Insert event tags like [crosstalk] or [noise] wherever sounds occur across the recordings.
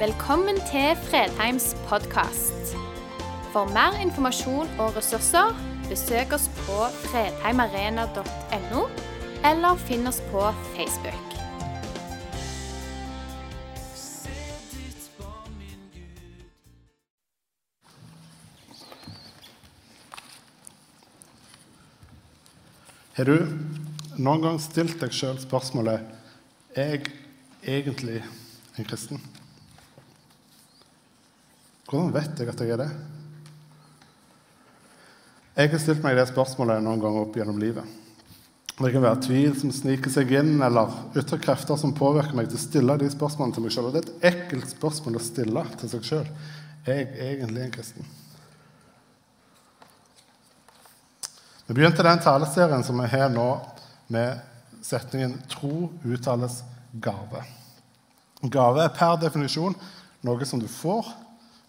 Velkommen til Fredheims podkast. For mer informasjon og ressurser, besøk oss på fredheimarena.no, eller finn oss på Facebook. Har du noen gang stilt deg sjøl spørsmålet er jeg egentlig en kristen? Hvordan vet jeg at jeg er det? Jeg har stilt meg det spørsmålet noen ganger opp gjennom livet. Det kan være tvil som sniker seg inn, eller ytre krefter som påvirker meg til å stille de spørsmålene til meg sjøl. Det er et ekkelt spørsmål å stille til seg sjøl. Er jeg egentlig en kristen? Vi begynte den taleserien som vi har nå, med setningen 'tro uttales gave'. Gave er per definisjon noe som du får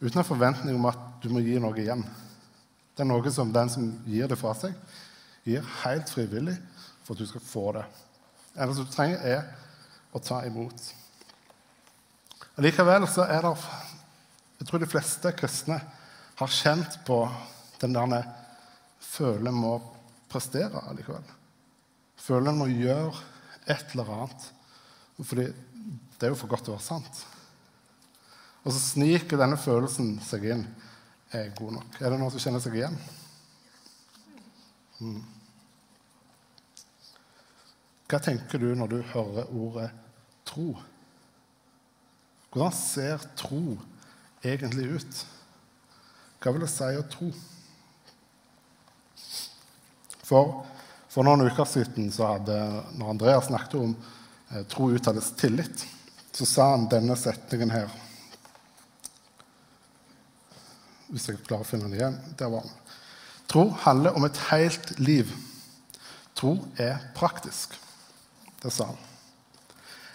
uten en forventning om at du må gi noe igjen. Det er noe som den som gir det fra seg, gir helt frivillig for at du skal få det. Det du trenger, er å ta imot. Likevel så er det Jeg tror de fleste kristne har kjent på den der føler må prestere allikevel. Føler må gjøre et eller annet. Fordi det er jo for godt til å være sant. Og så sniker denne følelsen seg inn. Er jeg god nok? Er det noen som kjenner seg igjen? Mm. Hva tenker du når du hører ordet tro? Hvordan ser tro egentlig ut? Hva vil det si å tro? For, for noen uker siden, hadde, når Andreas snakket om eh, tro uttales tillit, så sa han denne setningen her. Hvis jeg klarer å finne den igjen. Der var den. Tro handler om et helt liv. Tro er praktisk. Det sa han.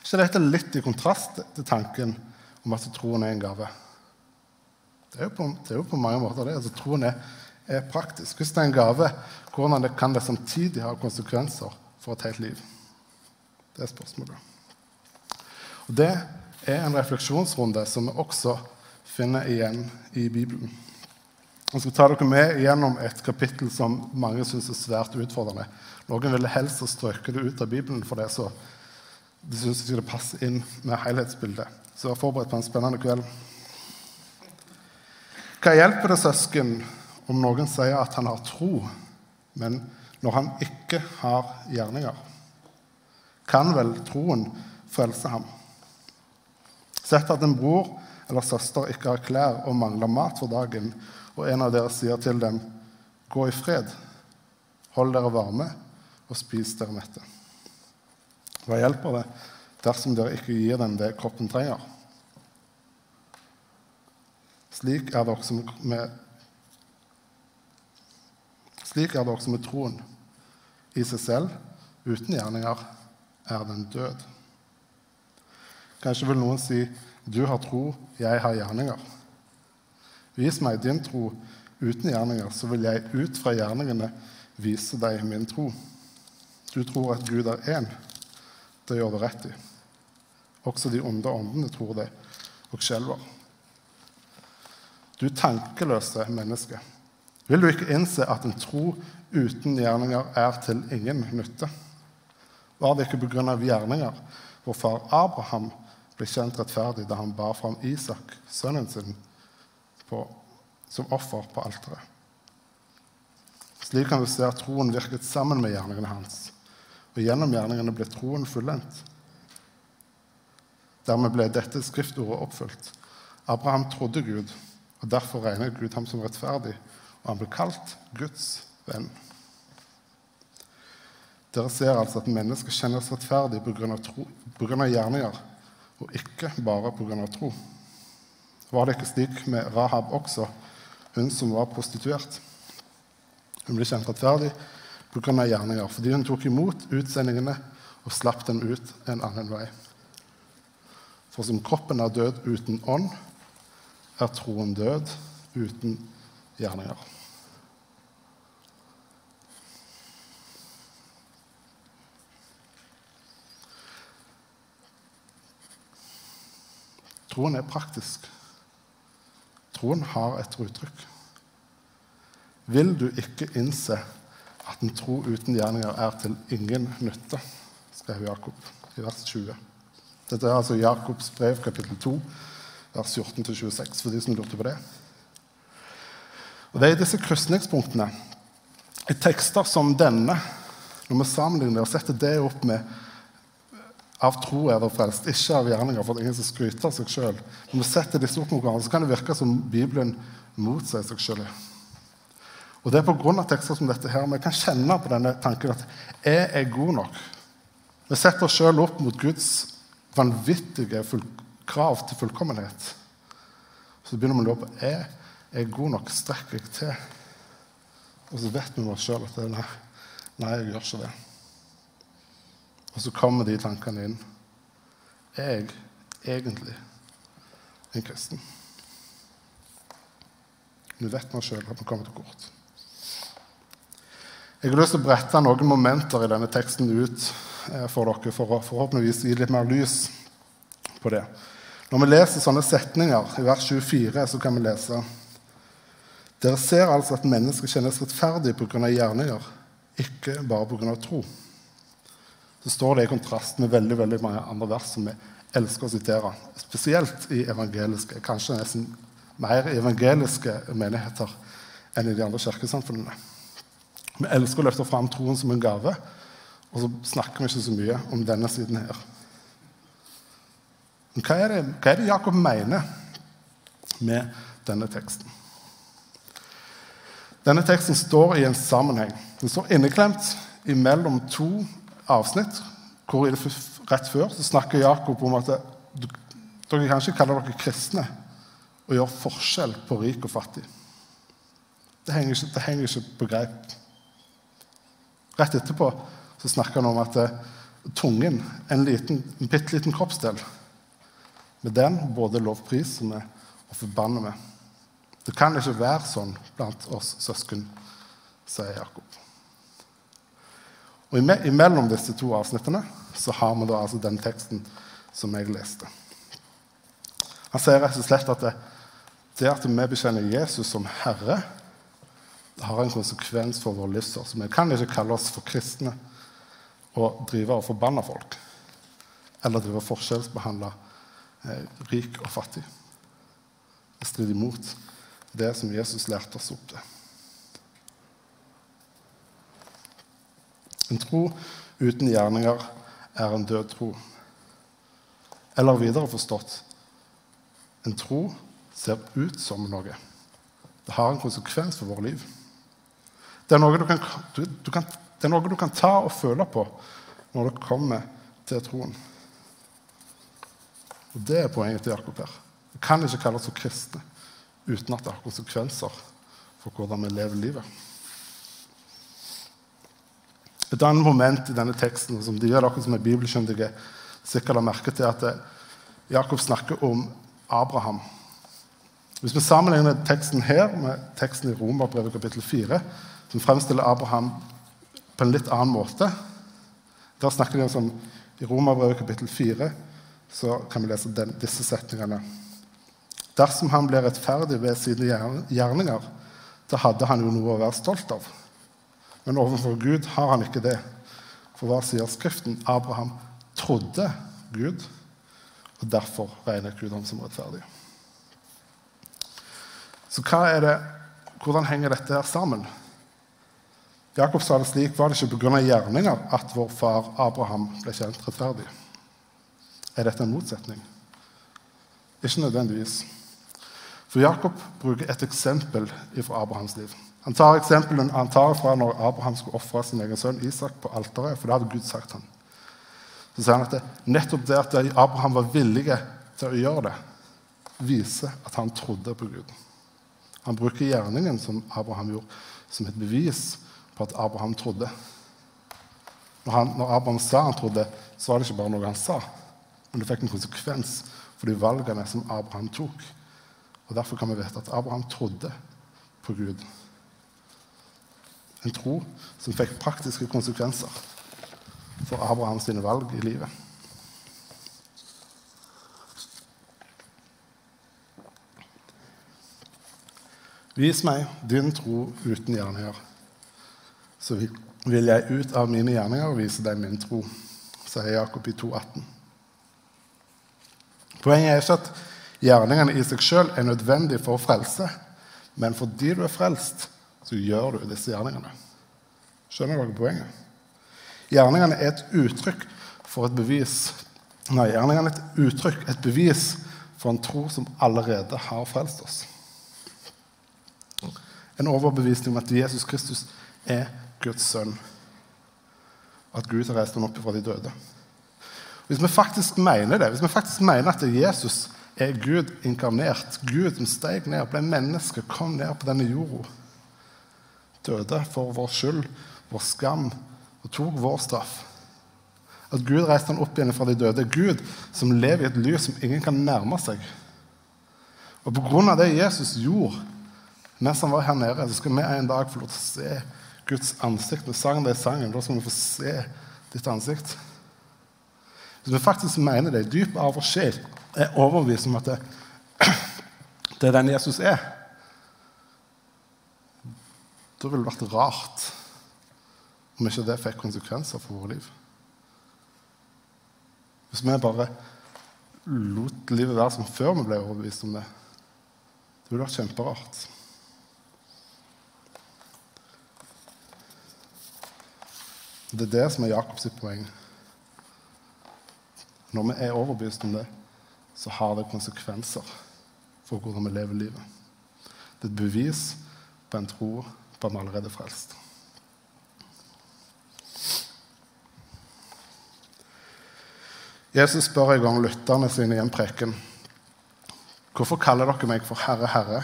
ikke dette litt i kontrast til tanken om at troen er en gave? Det er jo på, er jo på mange måter det. Altså, troen er, er, praktisk. Hvis det er en gave, hvordan det, kan det samtidig ha konsekvenser for et helt liv? Det er spørsmålet. Og Det er en refleksjonsrunde som vi også finner igjen i Bibelen. Jeg skal ta dere med gjennom et kapittel som mange syns er svært utfordrende. Noen ville helst strøke det ut av Bibelen, for det så de syns ikke det passer inn med helhetsbildet. Så var forberedt på en spennende kveld. Hva hjelper det søsken om noen sier at han har tro, men når han ikke har gjerninger? Kan vel troen frelse ham? Sett at en bror eller søster ikke har klær og mangler mat for dagen, og en av dere sier til dem, 'Gå i fred, hold dere varme, og spis dere mette.' Hva hjelper det dersom dere ikke gir dem det kroppen trenger? Slik er det også med, slik er det også med troen. I seg selv, uten gjerninger, er den død. Kanskje vil noen si, 'Du har tro, jeg har gjerninger'. Vis meg din tro uten gjerninger, så vil jeg ut fra gjerningene vise deg min tro. Du tror at Gud er én. Det gjør du rett i. Også de onde åndene tror det og skjelver. Du tankeløse menneske. Vil du ikke innse at en tro uten gjerninger er til ingen nytte? Var det ikke pga. gjerninger vår far Abraham ble kjent rettferdig da han bar fram Isak, sønnen sin, på, som offer på alteret. Slik kan vi se at troen virket sammen med gjerningene hans. Og gjennom gjerningene ble troen fullendt. Dermed ble dette skriftordet oppfylt. Abraham trodde Gud, og derfor regnet Gud ham som rettferdig, og han ble kalt Guds venn. Dere ser altså at mennesker kjennes rettferdig pga. gjerninger, og ikke bare pga. tro. Var det ikke slik med Rahab også, hun som var prostituert? Hun ble kjent rettferdig pga. gjerninger, fordi hun tok imot utsendingene og slapp dem ut en annen vei. For som kroppen er død uten ånd, er troen død uten gjerninger. Troen er praktisk. Troen har et uttrykk. Vil du ikke innse at en tro uten gjerninger er til ingen nytte, skrev Jakob i vers 20. Dette er altså Jakobs brev, kapittel 2, vers 14-26, for de som lurte på det. Og Det er i disse krysningspunktene, i tekster som denne, når vi sammenligner og setter det opp med av tro er det frelst, ikke av gjerninger, for det er ingen som skryter seg sjøl. Når vi setter disse opp mot hverandre, så kan det virke som Bibelen motsier seg sjøl. Og det er pga. tekster som dette her vi kan kjenne på denne tanken at jeg er god nok. Vi setter oss sjøl opp mot Guds vanvittige krav til fullkommenhet. Så begynner vi å lure på er jeg god nok. Strekker jeg til? Og så vet vi med oss sjøl at nei, nei, jeg gjør ikke det. Og så kommer de tankene inn. Er jeg egentlig en kristen? Vi vet nå sjøl at vi kommer til kort. Jeg har lyst til å brette noen momenter i denne teksten ut eh, for dere for å forhåpentligvis gi litt mer lys på det. Når vi leser sånne setninger, i vers 24, så kan vi lese Dere ser altså at mennesker kjennes rettferdige pga. gjerninger, ikke bare pga. tro. Så står det i kontrast med veldig veldig mange andre vers som vi elsker å sitere. Spesielt i evangeliske, kanskje nesten mer evangeliske menigheter enn i de andre kirkesamfunnene. Vi elsker å løfte fram troen som en gave, og så snakker vi ikke så mye om denne siden her. Men hva er det, hva er det Jakob mener med denne teksten? Denne teksten står i en sammenheng. Den står inneklemt mellom to avsnitt. hvor Rett før så snakker Jakob om at dere kan ikke kalle dere kristne og gjøre forskjell på rik og fattig. Det henger ikke, det henger ikke på greip. Rett etterpå så snakker han om at eh, tungen, en, liten, en bitte liten kroppsdel Med den både lovpriser vi og forbanner med. Det kan ikke være sånn blant oss søsken, sier Jakob. Og Imellom disse to avsnittene så har vi da altså den teksten som jeg leste. Han sier rett og slett at det, det at vi bekjenner Jesus som Herre, det har en konsekvens for vår livsførsel. Vi kan ikke kalle oss for kristne og drive og forbanne folk. Eller drive og forskjellsbehandle eh, rik og fattig. Det strider imot det som Jesus lærte oss opp til. En tro uten gjerninger er en død tro. Eller videre forstått en tro ser ut som noe. Det har en konsekvens for vårt liv. Det er, noe du kan, du, du kan, det er noe du kan ta og føle på når du kommer til troen. Og Det er poenget til Jakob her. Vi kan ikke kalle oss kristne uten at det har konsekvenser for hvordan vi lever livet. Et annet moment i denne teksten som de gjør dere som er bibelkyndige, sikkert har merket til, at Jakob snakker om Abraham. Hvis vi sammenligner teksten her med teksten i Romerbrevet kapittel 4, som fremstiller Abraham på en litt annen måte. Der snakker de om I Romerbrevet kapittel 4 så kan vi lese den, disse setningene. Dersom han ble rettferdig ved sine gjerninger, da hadde han jo noe å være stolt av. Men overfor Gud har han ikke det. For hva sier Skriften? Abraham trodde Gud, og derfor regnet Gud ham som rettferdig. Så det, hvordan henger dette her sammen? Jakob sa det slik var det ikke pga. gjerninger at vår far Abraham ble kjent rettferdig. Er dette en motsetning? Ikke nødvendigvis. For Jakob bruker et eksempel fra Abrahams liv. Han tar eksempelen han tar fra når Abraham skulle ofre sin egen sønn Isak på alteret. For det hadde Gud sagt ham. Så sier han at det, nettopp det at Abraham var villig til å gjøre det, viser at han trodde på Gud. Han bruker gjerningen som Abraham gjorde, som et bevis på at Abraham trodde. Når, han, når, Abraham sa han trodde, så var det ikke bare noe han sa, men det fikk en konsekvens for de valgene som Abraham tok. Og Derfor kan vi vite at Abraham trodde på Gud. En tro som fikk praktiske konsekvenser for Abraham sine valg i livet. Vis meg din tro uten gjerninger, så vil jeg ut av mine gjerninger vise deg min tro, sier Jakob i 2,18. Poenget er ikke at gjerningene i seg sjøl er nødvendige for å frelse, men fordi du er frelst, så gjør du disse gjerningene. Skjønner dere poenget? Gjerningene er et uttrykk for et bevis Nei, gjerningene er et uttrykk, et bevis for en tro som allerede har frelst oss. En overbevisning om at Jesus Kristus er Guds sønn. At Gud har reist ham opp fra de døde. Hvis vi faktisk mener det, hvis vi faktisk mener at Jesus er Gud inkarnert, Gud som steg ned, ble menneske, kom ned på denne jorda, døde for vår skyld, vår skam, og tok vår straff At Gud reiste han opp igjen fra de døde. Gud som lever i et lys som ingen kan nærme seg. Og på grunn av det Jesus gjorde mens han var her nede, så skal vi en dag få lov til å se Guds ansikt. Vi sang det i sangen. Da skal vi få se ditt ansikt. Hvis vi faktisk mener det i dypet av vår sjel, er overbevist om at det, [clears throat] det er den Jesus er, da ville det vært rart om ikke det fikk konsekvenser for våre liv. Hvis vi bare lot livet være som før vi ble overbevist om det, det ville vært kjemperart. Det er det som er Jakobs poeng. Når vi er overbevist om det, så har det konsekvenser for hvordan vi lever livet. Det er et bevis på en tro at vi allerede er frelst. Jesus spør en gang lytterne sine i en preken hvorfor kaller dere meg for Herre, Herre,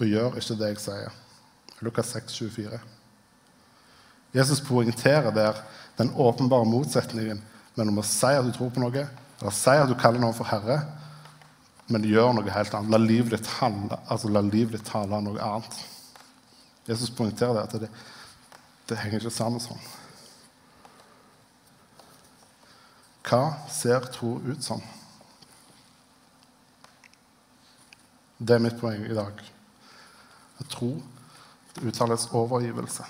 og gjør ikke det jeg sier. Lukas 6, 24. Jesus poengterer der den åpenbare motsetningen mellom å si at du tror på noe, eller si at du kaller noen for herre, men gjør noe helt annet. La livet ditt handle, altså la livet ditt tale noe annet. Jesus poengterer det, at det, det henger ikke sammen sånn. Hva ser tro ut som? Det er mitt poeng i dag. At tro uttales overgivelse.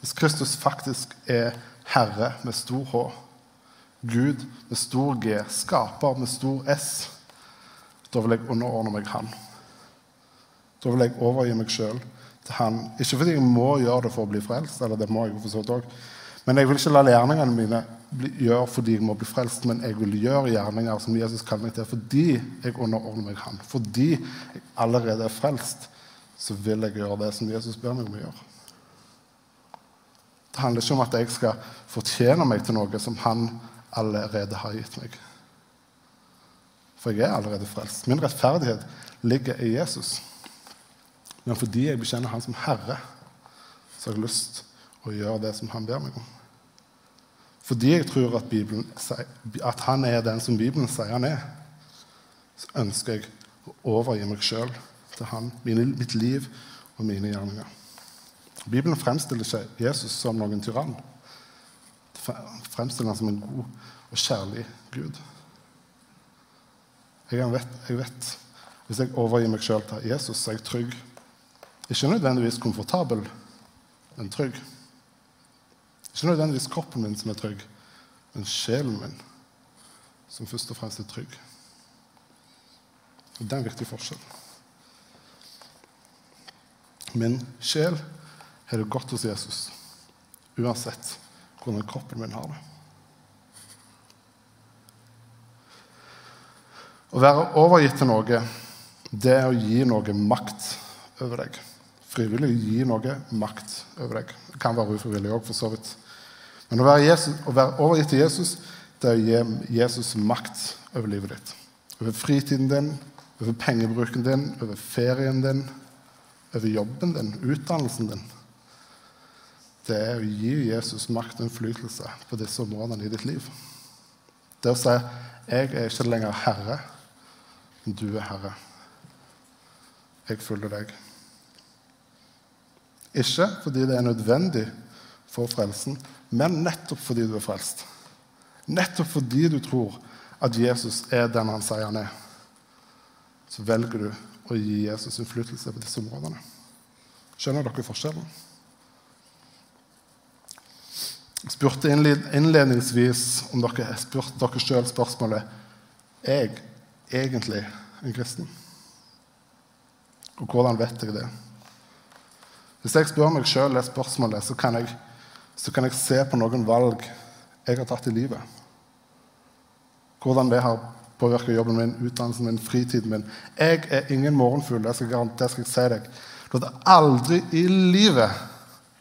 Hvis Kristus faktisk er Herre med stor H, Gud med stor G, Skaper med stor S, da vil jeg underordne meg Han. Da vil jeg overgi meg sjøl til Han. Ikke fordi jeg må gjøre det for å bli frelst, eller det må jeg for så vidt òg. Men jeg vil ikke la gjerningene mine gjøre fordi jeg må bli frelst, men jeg vil gjøre gjerninger som Jesus kaller meg til, fordi jeg underordner meg Han. Fordi jeg allerede er frelst, så vil jeg gjøre det som Jesus ber meg om å gjøre. Det handler ikke om at jeg skal fortjene meg til noe som han allerede har gitt meg. For jeg er allerede frelst. Min rettferdighet ligger i Jesus. Men fordi jeg bekjenner Han som Herre, så har jeg lyst å gjøre det som Han ber meg om. Fordi jeg tror at, Bibelen, at Han er den som Bibelen sier Han er, så ønsker jeg å overgi meg sjøl til Han, mitt liv og mine gjerninger. Bibelen fremstiller ikke Jesus som noen tyrann. Fremstiller han som en god og kjærlig Gud. Jeg vet, jeg vet Hvis jeg overgir meg sjøl til Jesus, så er jeg trygg. Ikke nødvendigvis komfortabel, men trygg. Ikke nødvendigvis kroppen min som er trygg, men sjelen min som først og fremst er trygg. Og Det er en viktig forskjell. Min sjel har det godt hos Jesus, uansett hvordan kroppen min har det. Å være overgitt til noe, det er å gi noe makt over deg. Frivillig gi noe makt over deg. Det kan være ufrivillig òg, for så vidt. Men å være, Jesus, å være, overgitt til Jesus, det er å gi Jesus makt over livet ditt. Over fritiden din, over pengebruken din, over ferien din, over jobben din, utdannelsen din det er å gi Jesus makt og innflytelse på disse områdene i ditt liv. Det å si 'Jeg er ikke lenger herre, men du er herre'. Jeg følger deg. Ikke fordi det er nødvendig for frelsen, men nettopp fordi du er frelst. Nettopp fordi du tror at Jesus er den han sier han er, så velger du å gi Jesus innflytelse på disse områdene. Skjønner dere forskjellen? Jeg spurte innledningsvis om dere spurte dere sjøl spørsmålet er jeg egentlig en kristen. Og hvordan vet jeg det? Hvis jeg spør meg sjøl det spørsmålet, så kan, jeg, så kan jeg se på noen valg jeg har tatt i livet. Hvordan det har påvirka jobben min, utdannelsen min, fritiden min. Jeg er ingen morgenfugl, det skal, jeg si deg. Du hadde aldri i livet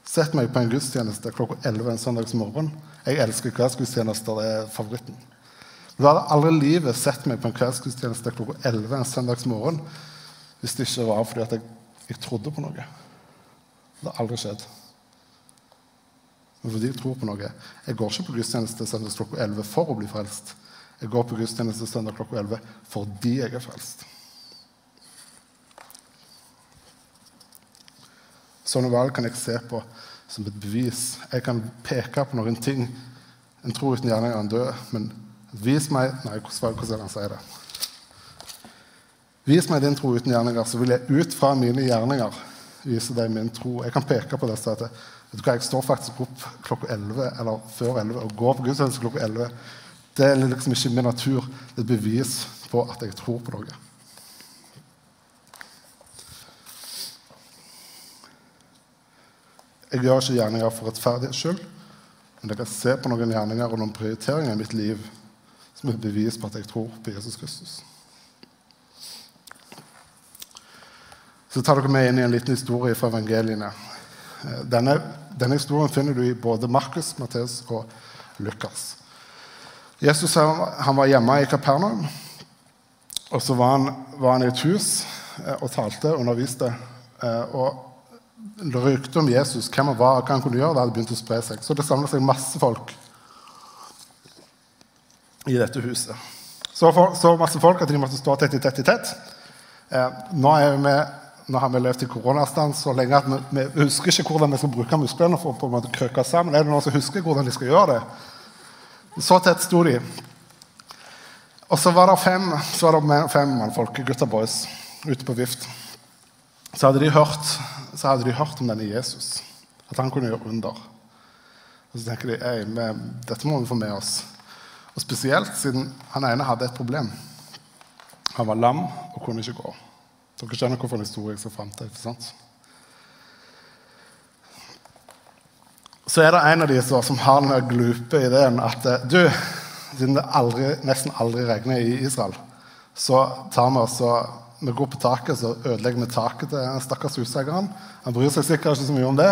sett meg på en gudstjeneste klokka 11 en søndagsmorgen. Jeg elsker kveldsgudstjenester, det er favoritten. Du hadde aldri i livet sett meg på en kveldsgudstjeneste klokka 11 en søndagsmorgen hvis det ikke var fordi jeg, jeg trodde på noe. Det har aldri skjedd. Men fordi jeg tror på noe. Jeg går ikke på gudstjeneste søndag klokka 11 for å bli frelst. Jeg går på gudstjeneste søndag klokka 11 fordi jeg er frelst. Sånne valg kan jeg se på som et bevis. Jeg kan peke på noen ting. En tro uten gjerninger er en død, men vis meg Nei, hvordan er han sier det? Vis meg din tro uten gjerninger, så vil jeg ut fra mine gjerninger vise deg min tro. Jeg kan peke på dette at vet du hva, jeg står faktisk opp klokka 11 eller før 11 og går på gudstjeneste klokka 11. Det er liksom ikke min natur. Det er et bevis på at jeg tror på noe. Jeg gjør ikke gjerninger for rettferdighets skyld, men jeg kan se på noen gjerninger og noen prioriteringer i mitt liv som et bevis på at jeg tror på Jesus Kristus. Så tar dere med inn i en liten historie fra evangeliene. Eh, denne, denne historien finner du i både Markus, Matteus og Lukas. Jesus han var hjemme i Kapernaum. Og så var han, var han i et hus eh, og talte og underviste. Eh, og ryktet om Jesus, hvem han var, hva han kunne gjøre, det hadde begynt å spre seg. Så det samla seg masse folk i dette huset. Så, for, så masse folk at de måtte stå tett i tett i tett. nå er vi nå har vi levd i koronastand så lenge at vi, vi, husker ikke hvordan vi skal bruke musklene for å på en måte krøke sammen. Er det noen som husker hvordan de skal gjøre det? Så tett sto de. Og så var det fem, så var det fem mannfolk, gutta boys, ute på vift. Så hadde, de hørt, så hadde de hørt om denne Jesus, at han kunne gjøre under. Og så tenker de Ei, dette må vi få med oss. Og Spesielt siden han ene hadde et problem. Han var lam og kunne ikke gå. Dere skjønner hvorfor en historie jeg skal fram til. sant? Så er det en av de som har den glupe ideen at eh, du, siden det aldri, nesten aldri regner i Israel, så tar vi oss og vi går på taket, så ødelegger vi taket til stakkars huseieren. Han bryr seg sikkert ikke så mye om det.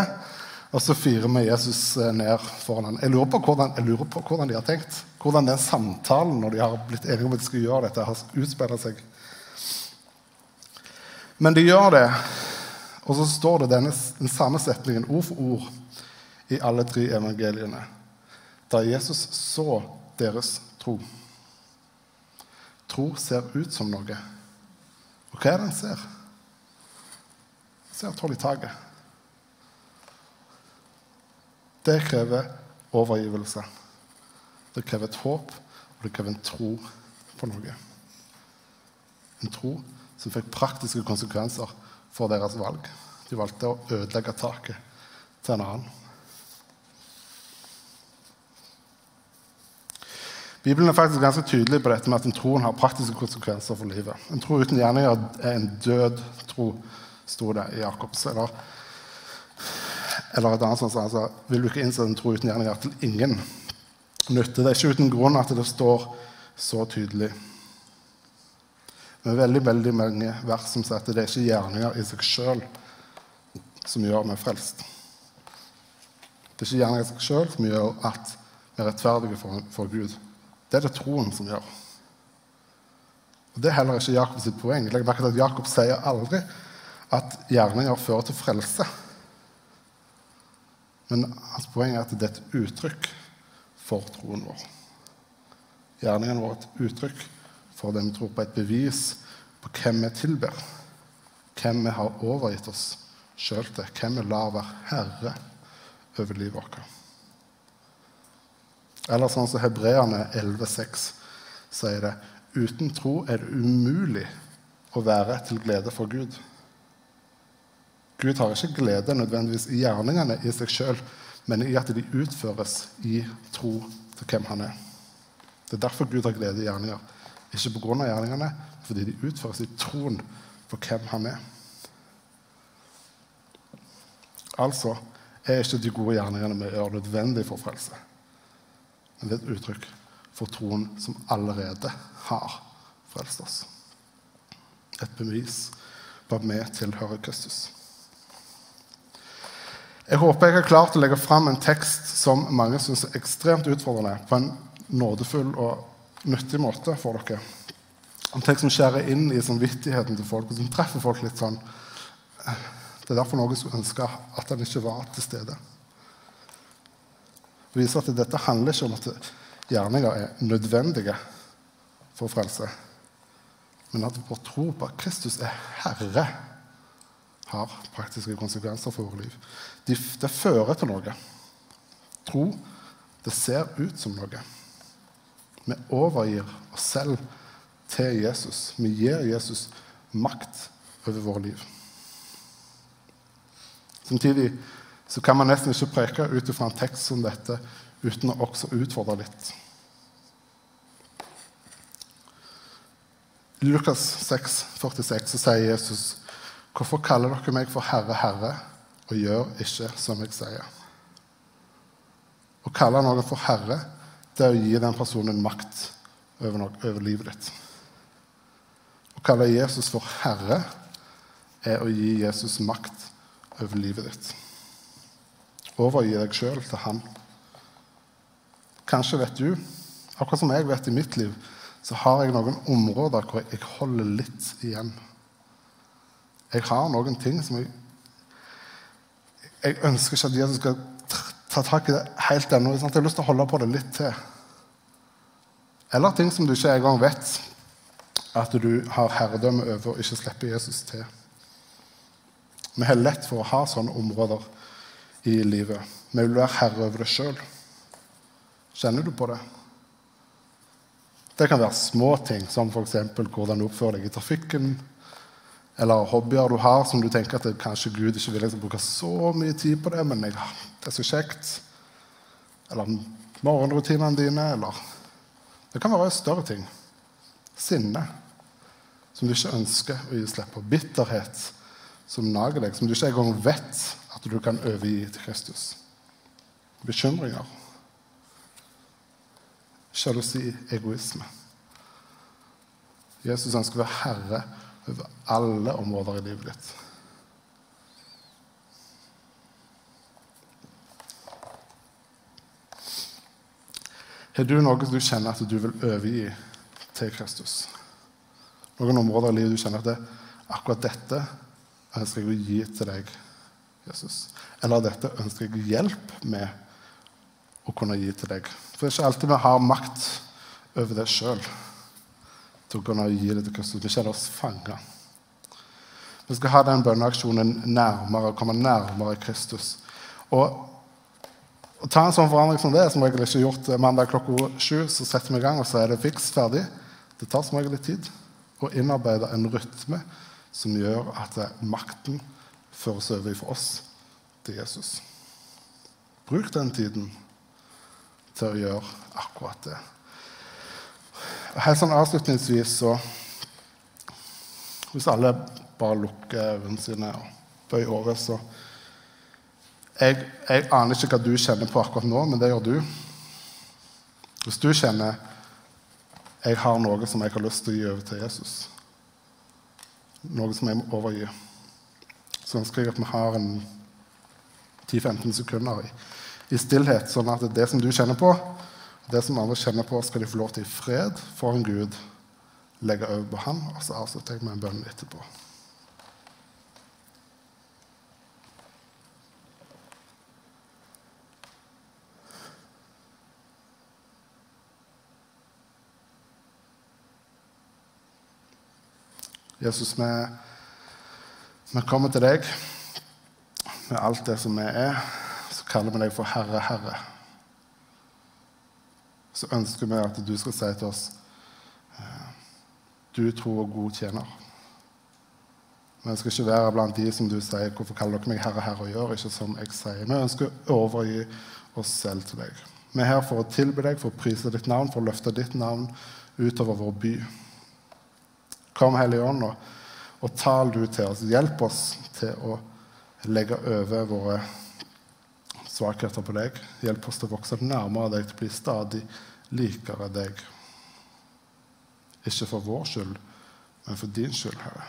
Og så firer vi Jesus eh, ned foran ham. Jeg lurer på hvordan, lurer på hvordan de har tenkt. Hvordan den samtalen når de har blitt enige om at de skal gjøre dette, har utspilt seg. Men de gjør det, og så står det denne, den samme setningen ord for ord i alle tre evangeliene. Da Jesus så deres tro. Tro ser ut som noe. Og hva er det en ser? Ser troll i taket. Det krever overgivelse. Det krever et håp, og det krever en tro på noe. En tro som fikk praktiske konsekvenser for deres valg. De valgte å ødelegge taket til en annen. Bibelen er faktisk ganske tydelig på dette med at en troen har praktiske konsekvenser for livet. En tro uten gjerninger er en død tro, sto det i Jakobs. Eller, eller et annet sånt altså, Vil du ikke innse en tro uten gjerninger til ingen nytte? Det er ikke uten grunn at det står så tydelig med veldig veldig mange vers som sier at det er ikke gjerninger i seg sjøl som gjør meg frelst. Det er ikke gjerninger i seg sjøl som gjør at vi er rettferdige for, for, Gud. Det er det troen som gjør. Og Det er heller ikke Jakobs poeng. Legg merke til at Jakob sier aldri at gjerninger fører til frelse. Men hans poeng er at det er et uttrykk for troen vår. Gjerningene våre er et uttrykk for det vi tror på, et bevis på hvem vi tilber. Hvem vi har overgitt oss sjøl til. Hvem vi lar være herre over livet vårt. Eller sånn som Hebreerne 11,6 sier det. Uten tro er det umulig å være til glede for Gud. Gud har ikke glede nødvendigvis i gjerningene i seg sjøl, men i at de utføres i tro til hvem han er. Det er derfor Gud har glede i gjerninger. Ikke pga. gjerningene, fordi de utføres i troen på hvem han er. Altså er ikke de gode gjerningene vi gjør, nødvendig for frelse. Men det er et uttrykk for troen som allerede har frelst oss. Et bevis på at vi tilhører Kristus. Jeg håper jeg har klart å legge fram en tekst som mange syns er ekstremt utfordrende, på en nådefull og nyttig måte for dere. En tekst som skjærer inn i samvittigheten til folk, og som treffer folk litt sånn. Det er derfor noen skulle ønske at han ikke var til stede. Det viser at dette handler ikke om at gjerninger er nødvendige for frelse, men at vår tro på at Kristus er Herre, har praktiske konsekvenser for vårt liv. Det fører til noe. Tro, det ser ut som noe. Vi overgir oss selv til Jesus. Vi gir Jesus makt over vårt liv. Samtidig så kan man nesten ikke preke ut fra en tekst som dette uten å også utfordre litt. I Lukas 6, 46 så sier Jesus, 'Hvorfor kaller dere meg for Herre, Herre, og gjør ikke som jeg sier?' Å kalle noen for Herre, det er å gi den personen makt over, noe, over livet ditt. Å kalle Jesus for Herre er å gi Jesus makt over livet ditt. Overgi deg sjøl til Han. Kanskje vet du, akkurat som jeg vet i mitt liv, så har jeg noen områder hvor jeg holder litt igjen. Jeg har noen ting som jeg Jeg ønsker ikke at Jesus skal ta tak i det helt ennå. Jeg har lyst til å holde på det litt til. Eller ting som du ikke engang vet at du har herredømme over og ikke slipper Jesus til. Vi har lett for å ha sånne områder i livet. Vi vil være herre over det sjøl. Kjenner du på det? Det kan være små ting, som f.eks. hvordan du oppfører deg i trafikken. Eller hobbyer du har som du tenker at kanskje Gud ikke vil bruke så mye tid på det, men jeg, det er så kjekt. Eller morgenrutinene dine. Eller Det kan være større ting. Sinne som du ikke ønsker å gi slipp på. Bitterhet som nager deg, som du ikke engang vet at du kan overgi til Kristus. Bekymringer. Sjalusi, egoisme. Jesus ønsker å være herre over alle områder i livet ditt. Har du noe du kjenner at du vil overgi til Kristus? Noen områder i livet du kjenner at det, akkurat dette ønsker jeg å gi til deg, Jesus. Eller dette ønsker jeg hjelp med å kunne gi til deg. For det er ikke alltid vi har makt over det sjøl til å kunne gi det til Kristus. Vi kjenner oss fanga. Vi skal ha den bønneaksjonen nærmere, komme nærmere Kristus. Og å ta en sånn forandring som det, som regel ikke gjort mandag klokka sju, så setter vi i gang, og så er det fiks ferdig. Det tar som regel litt tid å innarbeide en rytme som gjør at makten føres over fra oss til Jesus. Bruk den tiden til å gjøre akkurat det. Helt sånn avslutningsvis så Hvis alle bare lukker øynene sine og bøyer over, så jeg, jeg, aner ikke hva du kjenner på akkurat nå, men det gjør du. Hvis du kjenner jeg har noe som jeg har lyst til å gi over til Jesus noe som jeg må overgi. Så ønsker jeg at vi har en 10-15 sekunder i, i, stillhet, sånn at det som du kjenner på, og det som andre kjenner på, skal de få lov til i fred for en Gud legge over på ham, og så avslutter jeg med en bønn etterpå. Jesus, vi, vi kommer til deg med alt det som vi er. Så kaller vi deg for Herre, Herre. Så ønsker vi at du skal si til oss Du tro og god tjener. Vi ønsker ikke være blant de som du sier 'Hvorfor kaller dere meg Herre, Herre?' og gjør ikke som jeg sier. Vi ønsker å overgi oss selv til deg. Vi er her for å tilbe deg, for å prise ditt navn, for å løfte ditt navn utover vår by. Kom, Hellige Ånd, og, tal du til oss. Hjelp oss til å legge over våre svakheter på deg. Hjelp oss til å vokse nærmere deg, til å bli stadig likere deg. Ikke for vår skyld, men for din skyld, Herre.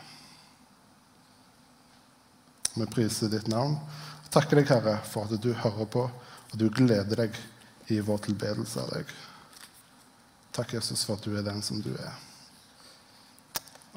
Vi priser ditt navn. og Takker deg, Herre, for at du hører på, og du gleder deg i vår tilbedelse av deg. Takk, Jesus, for at du er den som du er.